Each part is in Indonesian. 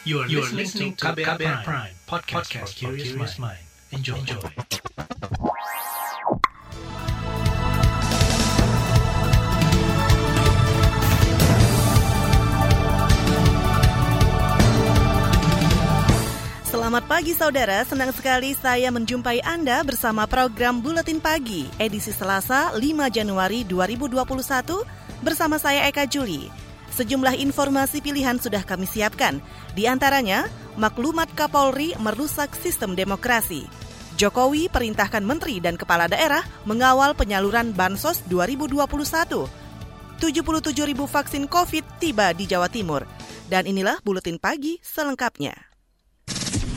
You are, you are listening to KBR, Prime, Prime podcast, podcast for curious mind. Enjoy. Enjoy. Selamat pagi saudara, senang sekali saya menjumpai Anda bersama program Buletin Pagi, edisi Selasa 5 Januari 2021 bersama saya Eka Juli. Sejumlah informasi pilihan sudah kami siapkan, di antaranya maklumat Kapolri merusak sistem demokrasi. Jokowi perintahkan menteri dan kepala daerah mengawal penyaluran Bansos 2021. 77 ribu vaksin COVID tiba di Jawa Timur. Dan inilah Buletin Pagi selengkapnya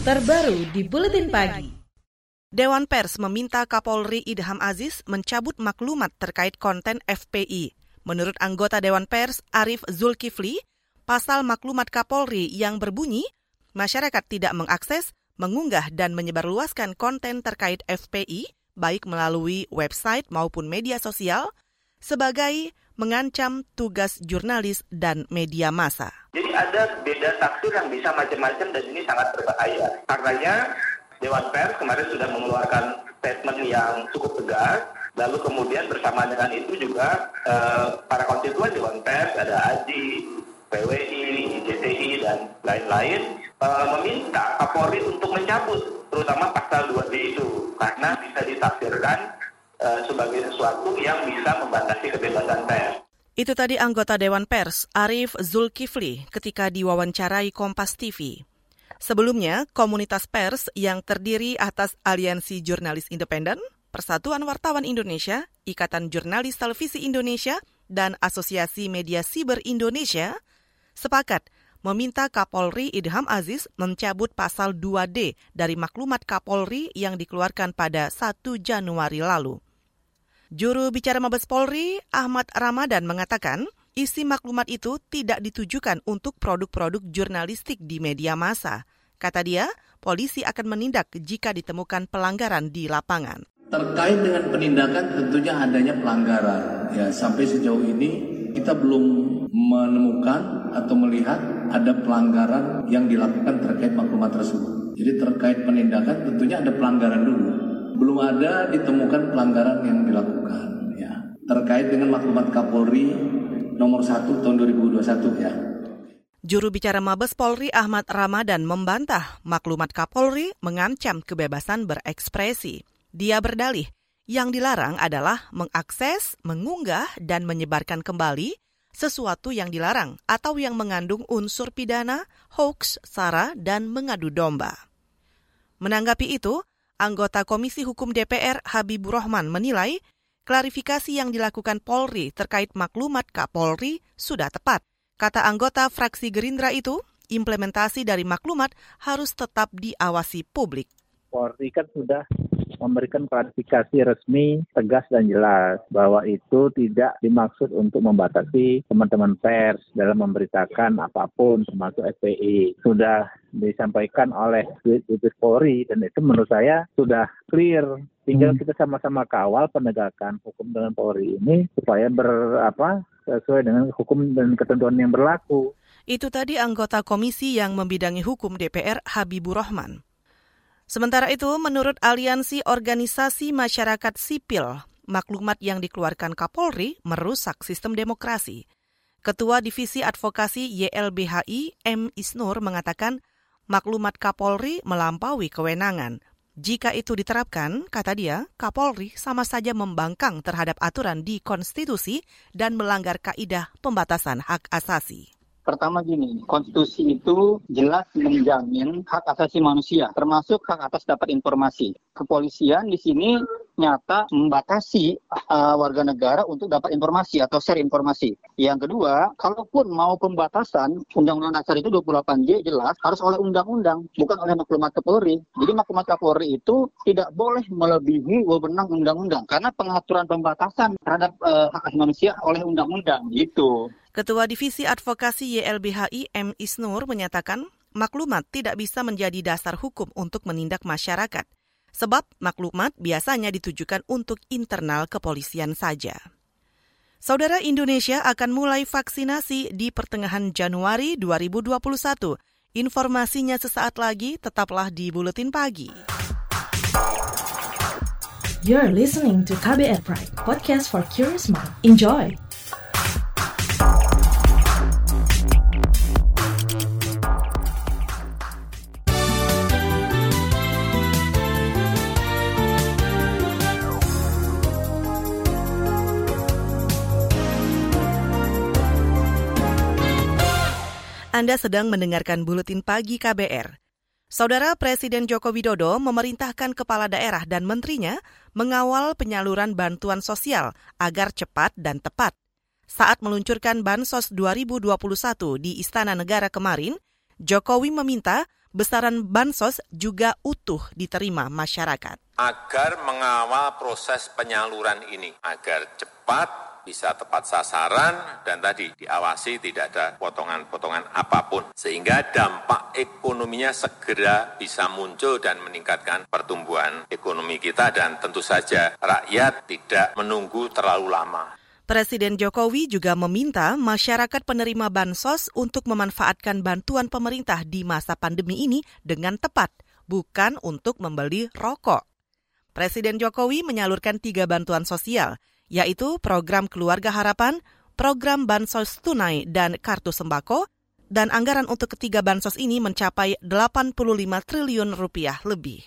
terbaru di Buletin Pagi. Dewan Pers meminta Kapolri Idham Aziz mencabut maklumat terkait konten FPI. Menurut anggota Dewan Pers Arif Zulkifli, pasal maklumat Kapolri yang berbunyi, masyarakat tidak mengakses, mengunggah, dan menyebarluaskan konten terkait FPI, baik melalui website maupun media sosial, sebagai mengancam tugas jurnalis dan media massa. Jadi ada beda tafsir yang bisa macam-macam dan ini sangat berbahaya. Karenanya Dewan Pers kemarin sudah mengeluarkan statement yang cukup tegas. Lalu kemudian bersama dengan itu juga eh, para konstituen Dewan Pers, ada AJI, PWI, IJTI, dan lain-lain eh, meminta Kapolri untuk mencabut terutama pasal 2D itu karena bisa ditafsirkan Eh, sebagai sesuatu yang bisa membatasi kebebasan pers. Itu tadi anggota Dewan Pers, Arif Zulkifli, ketika diwawancarai Kompas TV. Sebelumnya, komunitas pers yang terdiri atas Aliansi Jurnalis Independen, Persatuan Wartawan Indonesia, Ikatan Jurnalis Televisi Indonesia, dan Asosiasi Media Siber Indonesia sepakat meminta Kapolri Idham Aziz mencabut pasal 2D dari maklumat Kapolri yang dikeluarkan pada 1 Januari lalu. Juru bicara Mabes Polri, Ahmad Ramadan mengatakan, isi maklumat itu tidak ditujukan untuk produk-produk jurnalistik di media massa. Kata dia, polisi akan menindak jika ditemukan pelanggaran di lapangan. Terkait dengan penindakan tentunya adanya pelanggaran. Ya, sampai sejauh ini kita belum menemukan atau melihat ada pelanggaran yang dilakukan terkait maklumat tersebut. Jadi terkait penindakan tentunya ada pelanggaran dulu belum ada ditemukan pelanggaran yang dilakukan ya terkait dengan maklumat Kapolri nomor 1 tahun 2021 ya. Juru bicara Mabes Polri Ahmad Ramadan membantah maklumat Kapolri mengancam kebebasan berekspresi. Dia berdalih, yang dilarang adalah mengakses, mengunggah, dan menyebarkan kembali sesuatu yang dilarang atau yang mengandung unsur pidana, hoax, sara, dan mengadu domba. Menanggapi itu, anggota Komisi Hukum DPR Habibur Rahman menilai klarifikasi yang dilakukan Polri terkait maklumat Kapolri sudah tepat. Kata anggota fraksi Gerindra itu, implementasi dari maklumat harus tetap diawasi publik. Polri kan sudah memberikan klarifikasi resmi, tegas dan jelas bahwa itu tidak dimaksud untuk membatasi teman-teman pers dalam memberitakan apa pun termasuk FPI. Sudah disampaikan oleh Dirjen Polri dan itu menurut saya sudah clear tinggal hmm. kita sama-sama kawal penegakan hukum dengan Polri ini supaya berapa sesuai dengan hukum dan ketentuan yang berlaku. Itu tadi anggota komisi yang membidangi hukum DPR Habibur Rahman. Sementara itu, menurut Aliansi Organisasi Masyarakat Sipil, maklumat yang dikeluarkan Kapolri merusak sistem demokrasi. Ketua Divisi Advokasi YLBHI M. Isnur mengatakan maklumat Kapolri melampaui kewenangan. Jika itu diterapkan, kata dia, Kapolri sama saja membangkang terhadap aturan di konstitusi dan melanggar kaidah pembatasan hak asasi. Pertama gini, konstitusi itu jelas menjamin hak asasi manusia, termasuk hak atas dapat informasi. Kepolisian di sini nyata membatasi uh, warga negara untuk dapat informasi atau share informasi. Yang kedua, kalaupun mau pembatasan, Undang-Undang Dasar itu 28J jelas harus oleh undang-undang, bukan oleh maklumat Kapolri. Jadi maklumat Kapolri itu tidak boleh melebihi wewenang undang-undang karena pengaturan pembatasan terhadap uh, hak asasi manusia oleh undang-undang gitu. Ketua Divisi Advokasi YLBHI M. Isnur menyatakan maklumat tidak bisa menjadi dasar hukum untuk menindak masyarakat, sebab maklumat biasanya ditujukan untuk internal kepolisian saja. Saudara Indonesia akan mulai vaksinasi di pertengahan Januari 2021. Informasinya sesaat lagi, tetaplah di Buletin Pagi. You're listening to KBR Pride, podcast for curious mind. Enjoy! Anda sedang mendengarkan Buletin Pagi KBR. Saudara Presiden Joko Widodo memerintahkan kepala daerah dan menterinya mengawal penyaluran bantuan sosial agar cepat dan tepat. Saat meluncurkan Bansos 2021 di Istana Negara kemarin, Jokowi meminta besaran Bansos juga utuh diterima masyarakat. Agar mengawal proses penyaluran ini, agar cepat, bisa tepat sasaran dan tadi diawasi tidak ada potongan-potongan apa pun sehingga dampak ekonominya segera bisa muncul dan meningkatkan pertumbuhan ekonomi kita dan tentu saja rakyat tidak menunggu terlalu lama. Presiden Jokowi juga meminta masyarakat penerima bansos untuk memanfaatkan bantuan pemerintah di masa pandemi ini dengan tepat, bukan untuk membeli rokok. Presiden Jokowi menyalurkan tiga bantuan sosial, yaitu program Keluarga Harapan, program Bansos Tunai, dan Kartu Sembako, dan anggaran untuk ketiga bansos ini mencapai 85 triliun rupiah lebih.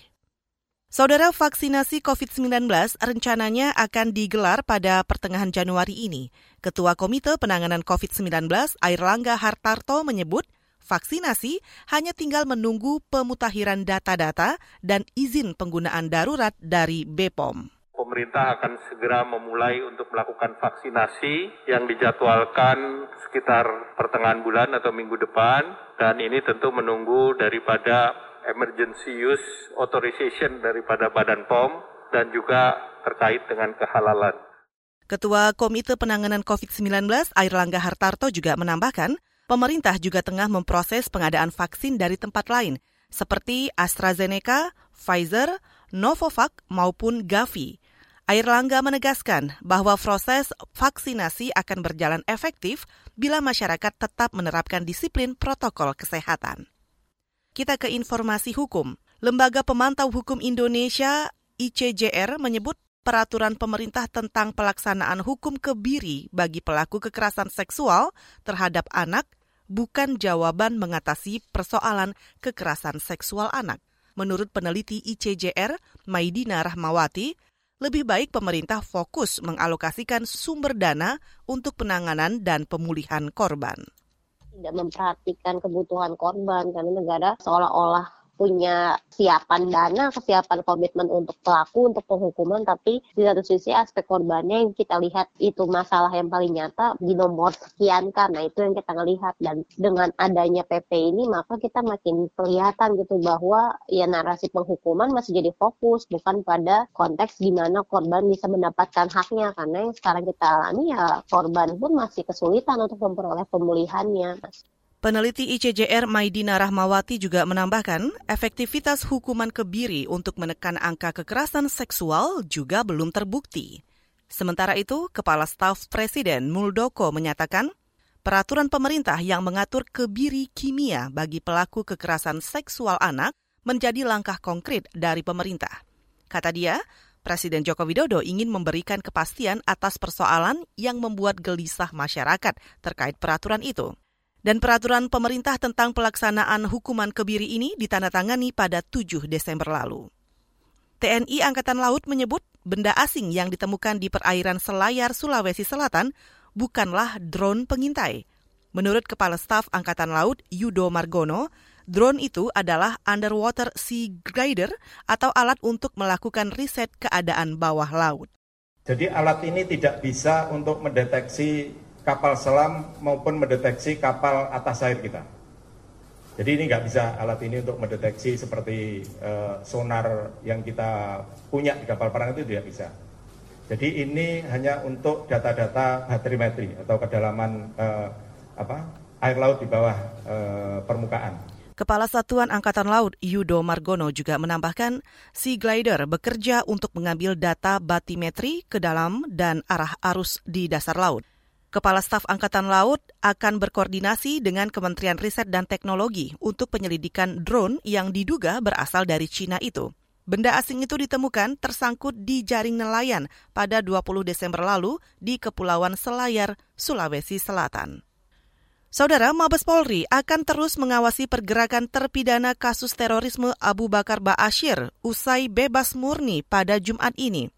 Saudara vaksinasi COVID-19 rencananya akan digelar pada pertengahan Januari ini. Ketua Komite Penanganan COVID-19 Airlangga Hartarto menyebut vaksinasi hanya tinggal menunggu pemutakhiran data-data dan izin penggunaan darurat dari BPOM pemerintah akan segera memulai untuk melakukan vaksinasi yang dijadwalkan sekitar pertengahan bulan atau minggu depan dan ini tentu menunggu daripada emergency use authorization daripada Badan POM dan juga terkait dengan kehalalan. Ketua Komite Penanganan COVID-19 Airlangga Hartarto juga menambahkan, pemerintah juga tengah memproses pengadaan vaksin dari tempat lain, seperti AstraZeneca, Pfizer, Novavax maupun Gavi. Air Langga menegaskan bahwa proses vaksinasi akan berjalan efektif bila masyarakat tetap menerapkan disiplin protokol kesehatan. Kita ke informasi hukum. Lembaga Pemantau Hukum Indonesia ICJR menyebut peraturan pemerintah tentang pelaksanaan hukum kebiri bagi pelaku kekerasan seksual terhadap anak bukan jawaban mengatasi persoalan kekerasan seksual anak. Menurut peneliti ICJR, Maidina Rahmawati, lebih baik pemerintah fokus mengalokasikan sumber dana untuk penanganan dan pemulihan korban. Tidak memperhatikan kebutuhan korban karena negara seolah-olah punya siapan dana, kesiapan komitmen untuk pelaku, untuk penghukuman, tapi di satu sisi aspek korbannya yang kita lihat itu masalah yang paling nyata di nomor sekian nah itu yang kita ngelihat dan dengan adanya PP ini maka kita makin kelihatan gitu bahwa ya narasi penghukuman masih jadi fokus bukan pada konteks gimana korban bisa mendapatkan haknya karena yang sekarang kita alami ya korban pun masih kesulitan untuk memperoleh pemulihannya. Peneliti ICJR Maidina Rahmawati juga menambahkan, efektivitas hukuman kebiri untuk menekan angka kekerasan seksual juga belum terbukti. Sementara itu, Kepala Staf Presiden Muldoko menyatakan, peraturan pemerintah yang mengatur kebiri kimia bagi pelaku kekerasan seksual anak menjadi langkah konkret dari pemerintah. Kata dia, Presiden Joko Widodo ingin memberikan kepastian atas persoalan yang membuat gelisah masyarakat terkait peraturan itu. Dan peraturan pemerintah tentang pelaksanaan hukuman kebiri ini ditandatangani pada 7 Desember lalu. TNI Angkatan Laut menyebut benda asing yang ditemukan di perairan Selayar, Sulawesi Selatan bukanlah drone pengintai. Menurut Kepala Staf Angkatan Laut Yudo Margono, drone itu adalah underwater sea glider atau alat untuk melakukan riset keadaan bawah laut. Jadi alat ini tidak bisa untuk mendeteksi kapal selam maupun mendeteksi kapal atas air kita. Jadi ini nggak bisa alat ini untuk mendeteksi seperti uh, sonar yang kita punya di kapal perang itu tidak bisa. Jadi ini hanya untuk data-data baterimetri atau kedalaman uh, apa air laut di bawah uh, permukaan. Kepala Satuan Angkatan Laut Yudo Margono juga menambahkan, Sea Glider bekerja untuk mengambil data batimetri ke dalam dan arah arus di dasar laut. Kepala Staf Angkatan Laut akan berkoordinasi dengan Kementerian Riset dan Teknologi untuk penyelidikan drone yang diduga berasal dari Cina itu. Benda asing itu ditemukan tersangkut di jaring nelayan pada 20 Desember lalu di Kepulauan Selayar, Sulawesi Selatan. Saudara Mabes Polri akan terus mengawasi pergerakan terpidana kasus terorisme Abu Bakar Ba'asyir usai bebas murni pada Jumat ini.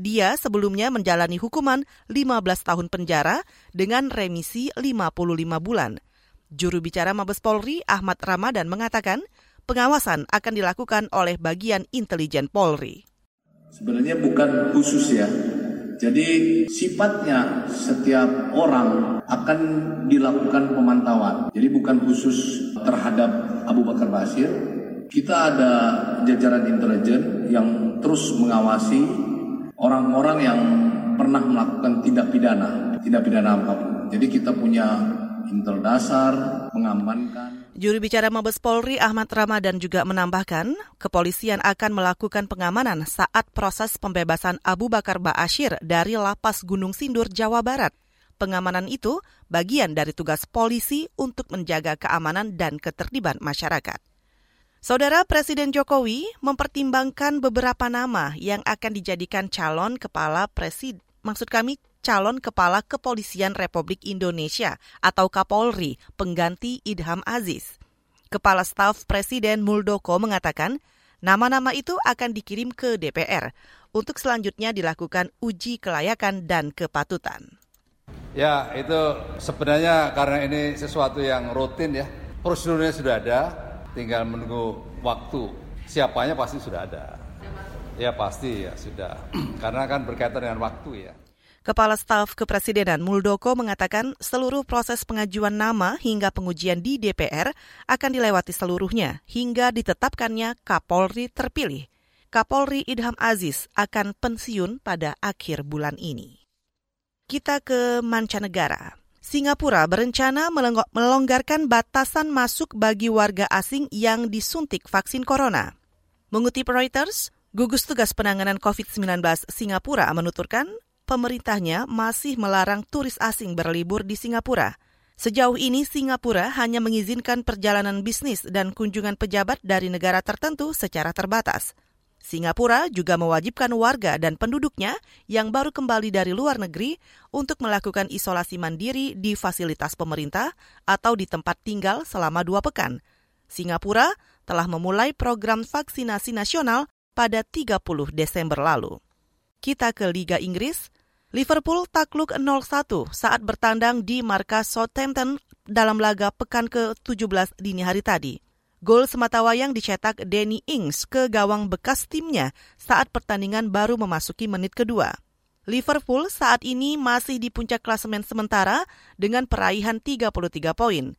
Dia sebelumnya menjalani hukuman 15 tahun penjara dengan remisi 55 bulan. Juru bicara Mabes Polri Ahmad Ramadan mengatakan pengawasan akan dilakukan oleh bagian intelijen Polri. Sebenarnya bukan khusus ya. Jadi sifatnya setiap orang akan dilakukan pemantauan. Jadi bukan khusus terhadap Abu Bakar Basir. Kita ada jajaran intelijen yang terus mengawasi orang-orang yang pernah melakukan tindak pidana, tindak pidana apa pun. Jadi kita punya intel dasar, mengamankan. Juru bicara Mabes Polri Ahmad Ramadan juga menambahkan, kepolisian akan melakukan pengamanan saat proses pembebasan Abu Bakar Ba'asyir dari lapas Gunung Sindur, Jawa Barat. Pengamanan itu bagian dari tugas polisi untuk menjaga keamanan dan ketertiban masyarakat. Saudara Presiden Jokowi mempertimbangkan beberapa nama yang akan dijadikan calon kepala presiden. Maksud kami calon kepala Kepolisian Republik Indonesia atau Kapolri pengganti Idham Aziz. Kepala Staf Presiden Muldoko mengatakan nama-nama itu akan dikirim ke DPR untuk selanjutnya dilakukan uji kelayakan dan kepatutan. Ya, itu sebenarnya karena ini sesuatu yang rutin ya. Prosedurnya sudah ada, tinggal menunggu waktu. Siapanya pasti sudah ada. Ya pasti ya sudah. Karena kan berkaitan dengan waktu ya. Kepala Staf Kepresidenan Muldoko mengatakan seluruh proses pengajuan nama hingga pengujian di DPR akan dilewati seluruhnya hingga ditetapkannya Kapolri terpilih. Kapolri Idham Aziz akan pensiun pada akhir bulan ini. Kita ke mancanegara. Singapura berencana melonggarkan batasan masuk bagi warga asing yang disuntik vaksin corona. Mengutip Reuters, gugus tugas penanganan COVID-19 Singapura menuturkan pemerintahnya masih melarang turis asing berlibur di Singapura. Sejauh ini Singapura hanya mengizinkan perjalanan bisnis dan kunjungan pejabat dari negara tertentu secara terbatas. Singapura juga mewajibkan warga dan penduduknya yang baru kembali dari luar negeri untuk melakukan isolasi mandiri di fasilitas pemerintah atau di tempat tinggal selama dua pekan. Singapura telah memulai program vaksinasi nasional pada 30 Desember lalu. Kita ke Liga Inggris. Liverpool takluk 0-1 saat bertandang di markas Southampton dalam laga pekan ke-17 dini hari tadi. Gol sematawayang dicetak Danny Ings ke gawang bekas timnya saat pertandingan baru memasuki menit kedua. Liverpool saat ini masih di puncak klasemen sementara dengan peraihan 33 poin.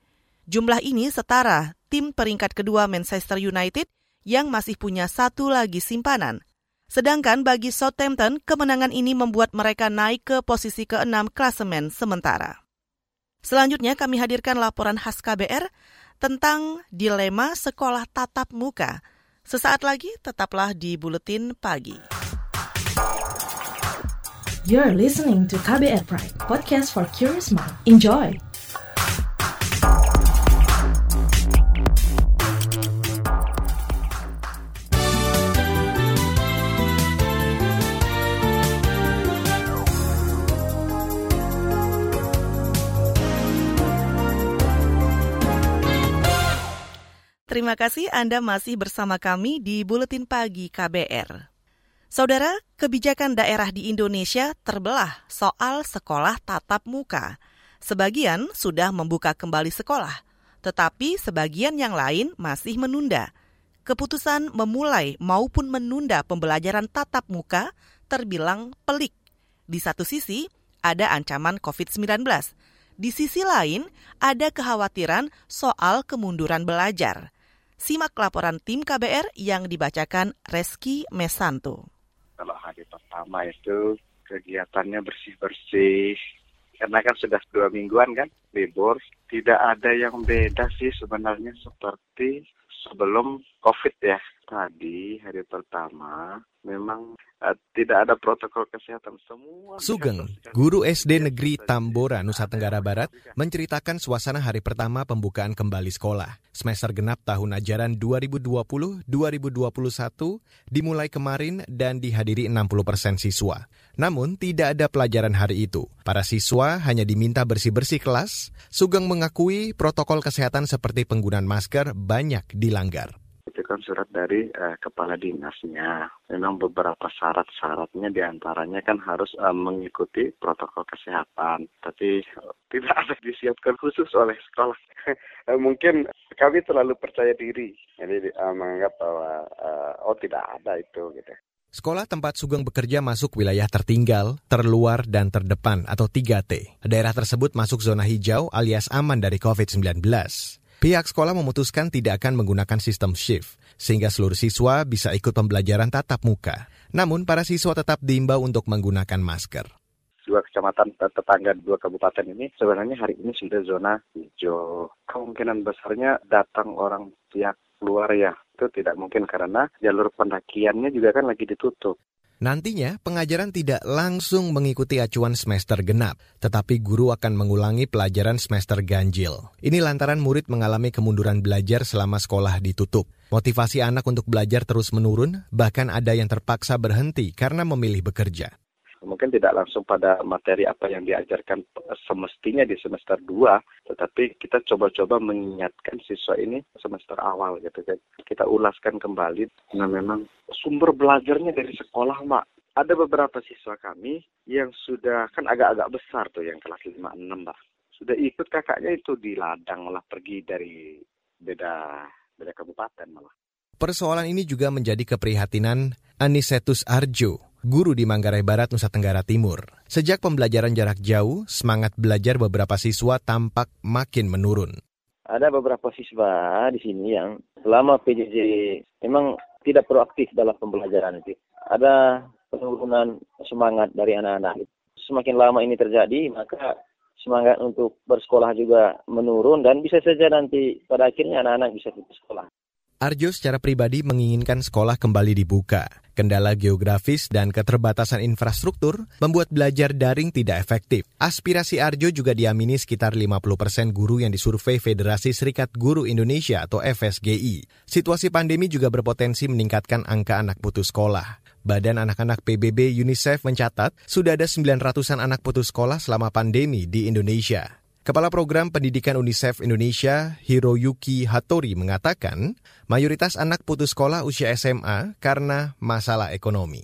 Jumlah ini setara tim peringkat kedua Manchester United yang masih punya satu lagi simpanan. Sedangkan bagi Southampton, kemenangan ini membuat mereka naik ke posisi ke-6 klasemen sementara. Selanjutnya kami hadirkan laporan khas KBR tentang dilema sekolah tatap muka. Sesaat lagi tetaplah di Buletin Pagi. You're listening to KBR Pride, podcast for curious mind. Enjoy! Terima kasih Anda masih bersama kami di Buletin Pagi KBR. Saudara, kebijakan daerah di Indonesia terbelah soal sekolah tatap muka. Sebagian sudah membuka kembali sekolah, tetapi sebagian yang lain masih menunda. Keputusan memulai maupun menunda pembelajaran tatap muka terbilang pelik. Di satu sisi, ada ancaman COVID-19. Di sisi lain, ada kekhawatiran soal kemunduran belajar. Simak laporan tim KBR yang dibacakan Reski Mesanto. Kalau hari pertama itu kegiatannya bersih-bersih, karena kan sudah dua mingguan kan libur, tidak ada yang beda sih sebenarnya seperti sebelum COVID ya. Tadi hari pertama memang uh, tidak ada protokol kesehatan semua. Sugeng, guru SD Negeri Tambora, Nusa Tenggara Barat, menceritakan suasana hari pertama pembukaan kembali sekolah. Semester genap tahun ajaran 2020-2021 dimulai kemarin dan dihadiri 60 persen siswa. Namun tidak ada pelajaran hari itu. Para siswa hanya diminta bersih-bersih kelas. Sugeng mengakui protokol kesehatan seperti penggunaan masker banyak dilanggar itu kan surat dari uh, kepala dinasnya. Memang beberapa syarat-syaratnya di antaranya kan harus uh, mengikuti protokol kesehatan. Tapi uh, tidak ada disiapkan khusus oleh sekolah. Mungkin kami terlalu percaya diri, jadi uh, menganggap bahwa uh, oh tidak ada itu gitu. Sekolah tempat Sugeng bekerja masuk wilayah tertinggal, terluar, dan terdepan atau 3T. Daerah tersebut masuk zona hijau alias aman dari COVID-19. Pihak sekolah memutuskan tidak akan menggunakan sistem shift, sehingga seluruh siswa bisa ikut pembelajaran tatap muka. Namun, para siswa tetap diimbau untuk menggunakan masker. Dua kecamatan tetangga dua kabupaten ini sebenarnya hari ini sudah zona hijau. Kemungkinan besarnya datang orang pihak luar ya, itu tidak mungkin karena jalur pendakiannya juga kan lagi ditutup. Nantinya, pengajaran tidak langsung mengikuti acuan semester genap, tetapi guru akan mengulangi pelajaran semester ganjil. Ini lantaran murid mengalami kemunduran belajar selama sekolah ditutup. Motivasi anak untuk belajar terus menurun, bahkan ada yang terpaksa berhenti karena memilih bekerja mungkin tidak langsung pada materi apa yang diajarkan semestinya di semester 2, tetapi kita coba-coba mengingatkan siswa ini semester awal gitu kan. Kita ulaskan kembali, nah memang sumber belajarnya dari sekolah, Mak. Ada beberapa siswa kami yang sudah, kan agak-agak besar tuh yang kelas 5, 6, Mbak. Sudah ikut kakaknya itu di ladang malah pergi dari beda beda kabupaten malah. Persoalan ini juga menjadi keprihatinan Anisetus Arjo, guru di Manggarai Barat, Nusa Tenggara Timur. Sejak pembelajaran jarak jauh, semangat belajar beberapa siswa tampak makin menurun. Ada beberapa siswa di sini yang selama PJJ memang tidak proaktif dalam pembelajaran itu. Ada penurunan semangat dari anak-anak. Semakin lama ini terjadi, maka semangat untuk bersekolah juga menurun dan bisa saja nanti pada akhirnya anak-anak bisa putus sekolah. Arjo secara pribadi menginginkan sekolah kembali dibuka. Kendala geografis dan keterbatasan infrastruktur membuat belajar daring tidak efektif. Aspirasi Arjo juga diamini sekitar 50 persen guru yang disurvei Federasi Serikat Guru Indonesia atau FSGI. Situasi pandemi juga berpotensi meningkatkan angka anak putus sekolah. Badan Anak-anak PBB UNICEF mencatat sudah ada 900-an anak putus sekolah selama pandemi di Indonesia. Kepala Program Pendidikan UNICEF Indonesia, Hiroyuki Hattori, mengatakan mayoritas anak putus sekolah usia SMA karena masalah ekonomi.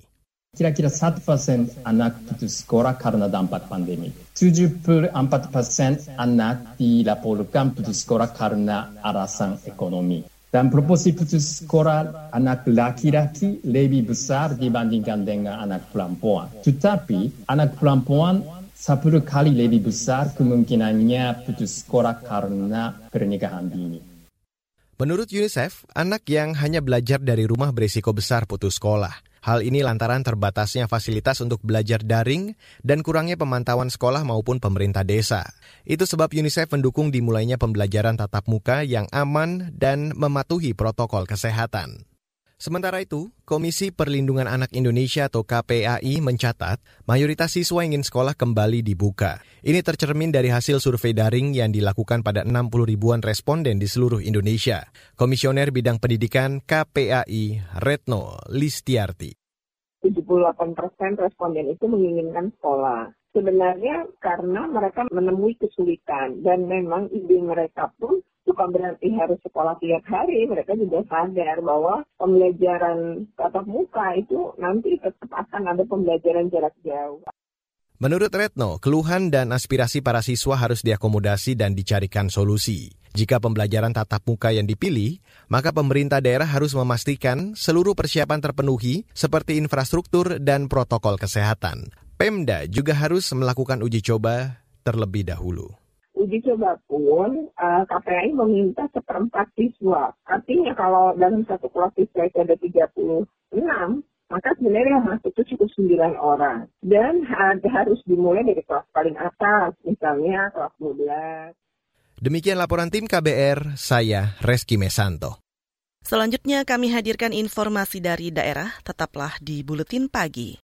Kira-kira 1 persen anak putus sekolah karena dampak pandemi. 74 persen anak dilaporkan putus sekolah karena alasan ekonomi. Dan proporsi putus sekolah anak laki-laki lebih besar dibandingkan dengan anak perempuan. Tetapi anak perempuan 10 kali lebih besar kemungkinannya putus sekolah karena pernikahan dini. Menurut UNICEF, anak yang hanya belajar dari rumah berisiko besar putus sekolah. Hal ini lantaran terbatasnya fasilitas untuk belajar daring dan kurangnya pemantauan sekolah maupun pemerintah desa. Itu sebab UNICEF mendukung dimulainya pembelajaran tatap muka yang aman dan mematuhi protokol kesehatan. Sementara itu, Komisi Perlindungan Anak Indonesia atau KPAI mencatat mayoritas siswa ingin sekolah kembali dibuka. Ini tercermin dari hasil survei daring yang dilakukan pada 60 ribuan responden di seluruh Indonesia. Komisioner Bidang Pendidikan KPAI, Retno Listiarti. 78 persen responden itu menginginkan sekolah. Sebenarnya karena mereka menemui kesulitan dan memang ide mereka pun bukan berarti harus sekolah tiap hari. Mereka juga sadar bahwa pembelajaran tatap muka itu nanti tetap akan ada pembelajaran jarak jauh. Menurut Retno, keluhan dan aspirasi para siswa harus diakomodasi dan dicarikan solusi. Jika pembelajaran tatap muka yang dipilih, maka pemerintah daerah harus memastikan seluruh persiapan terpenuhi seperti infrastruktur dan protokol kesehatan. Pemda juga harus melakukan uji coba terlebih dahulu uji coba pun uh, eh, KPI meminta seperempat siswa. Artinya kalau dalam satu kelas siswa itu ada 36, maka sebenarnya yang masuk itu cukup 9 orang. Dan ada, harus dimulai dari kelas paling atas, misalnya kelas 12. Demikian laporan tim KBR, saya Reski Mesanto. Selanjutnya kami hadirkan informasi dari daerah, tetaplah di Buletin Pagi.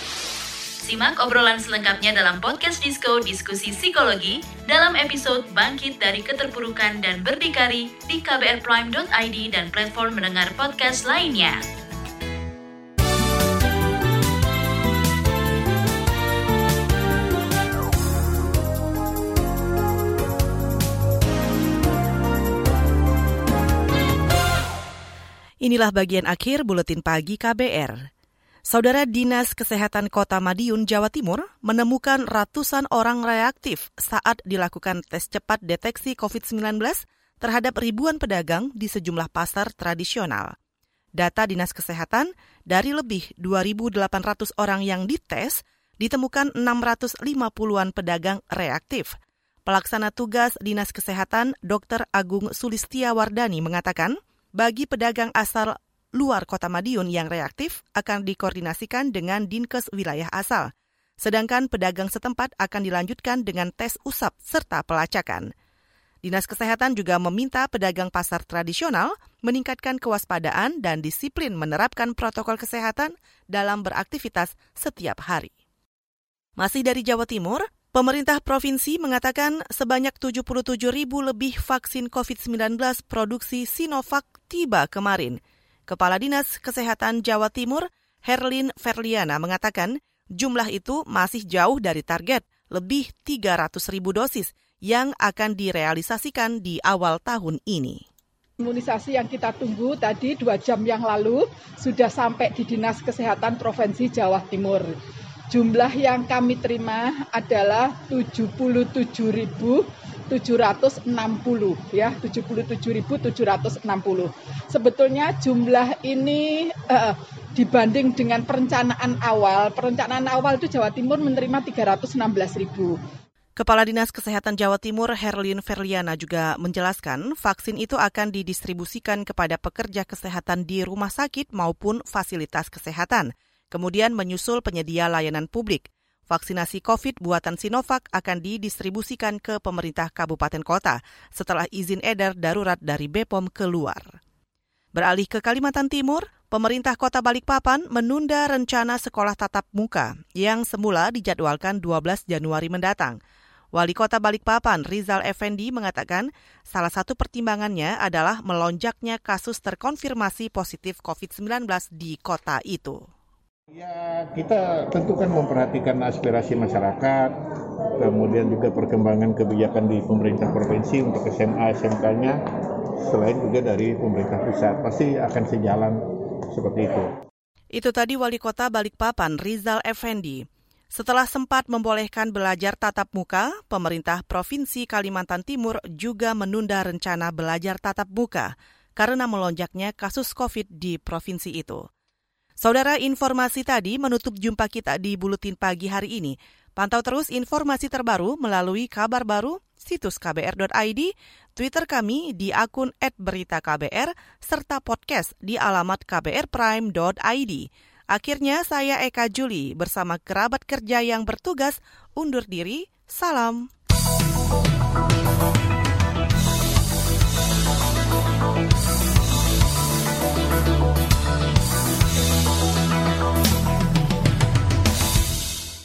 Simak obrolan selengkapnya dalam podcast Disco Diskusi Psikologi dalam episode Bangkit dari Keterpurukan dan Berdikari di kbrprime.id dan platform mendengar podcast lainnya. Inilah bagian akhir buletin pagi KBR. Saudara Dinas Kesehatan Kota Madiun, Jawa Timur, menemukan ratusan orang reaktif saat dilakukan tes cepat deteksi COVID-19 terhadap ribuan pedagang di sejumlah pasar tradisional. Data Dinas Kesehatan, dari lebih 2.800 orang yang dites, ditemukan 650-an pedagang reaktif. Pelaksana tugas Dinas Kesehatan Dr. Agung Sulistiawardani mengatakan, bagi pedagang asal luar kota Madiun yang reaktif akan dikoordinasikan dengan Dinkes wilayah asal. Sedangkan pedagang setempat akan dilanjutkan dengan tes usap serta pelacakan. Dinas Kesehatan juga meminta pedagang pasar tradisional meningkatkan kewaspadaan dan disiplin menerapkan protokol kesehatan dalam beraktivitas setiap hari. Masih dari Jawa Timur, pemerintah provinsi mengatakan sebanyak 77 ribu lebih vaksin COVID-19 produksi Sinovac tiba kemarin – Kepala Dinas Kesehatan Jawa Timur, Herlin Ferliana, mengatakan jumlah itu masih jauh dari target lebih 300 ribu dosis yang akan direalisasikan di awal tahun ini. Imunisasi yang kita tunggu tadi dua jam yang lalu sudah sampai di Dinas Kesehatan Provinsi Jawa Timur. Jumlah yang kami terima adalah 77.760 ya, 77.760. Sebetulnya jumlah ini uh, dibanding dengan perencanaan awal, perencanaan awal itu Jawa Timur menerima 316.000. Kepala Dinas Kesehatan Jawa Timur Herlin Ferliana juga menjelaskan vaksin itu akan didistribusikan kepada pekerja kesehatan di rumah sakit maupun fasilitas kesehatan kemudian menyusul penyedia layanan publik. Vaksinasi COVID buatan Sinovac akan didistribusikan ke pemerintah kabupaten kota setelah izin edar darurat dari BPOM keluar. Beralih ke Kalimantan Timur, pemerintah kota Balikpapan menunda rencana sekolah tatap muka yang semula dijadwalkan 12 Januari mendatang. Wali Kota Balikpapan, Rizal Effendi, mengatakan salah satu pertimbangannya adalah melonjaknya kasus terkonfirmasi positif COVID-19 di kota itu. Ya, kita tentu kan memperhatikan aspirasi masyarakat, kemudian juga perkembangan kebijakan di pemerintah provinsi untuk SMA, SMK-nya, selain juga dari pemerintah pusat. Pasti akan sejalan seperti itu. Itu tadi Wali Kota Balikpapan, Rizal Effendi. Setelah sempat membolehkan belajar tatap muka, pemerintah Provinsi Kalimantan Timur juga menunda rencana belajar tatap muka karena melonjaknya kasus COVID di provinsi itu. Saudara, informasi tadi menutup jumpa kita di Buletin Pagi hari ini. Pantau terus informasi terbaru melalui kabar baru, situs kbr.id, Twitter kami di akun @beritaKBR, serta podcast di alamat kbrprime.id. Akhirnya saya Eka Juli bersama kerabat kerja yang bertugas undur diri. Salam.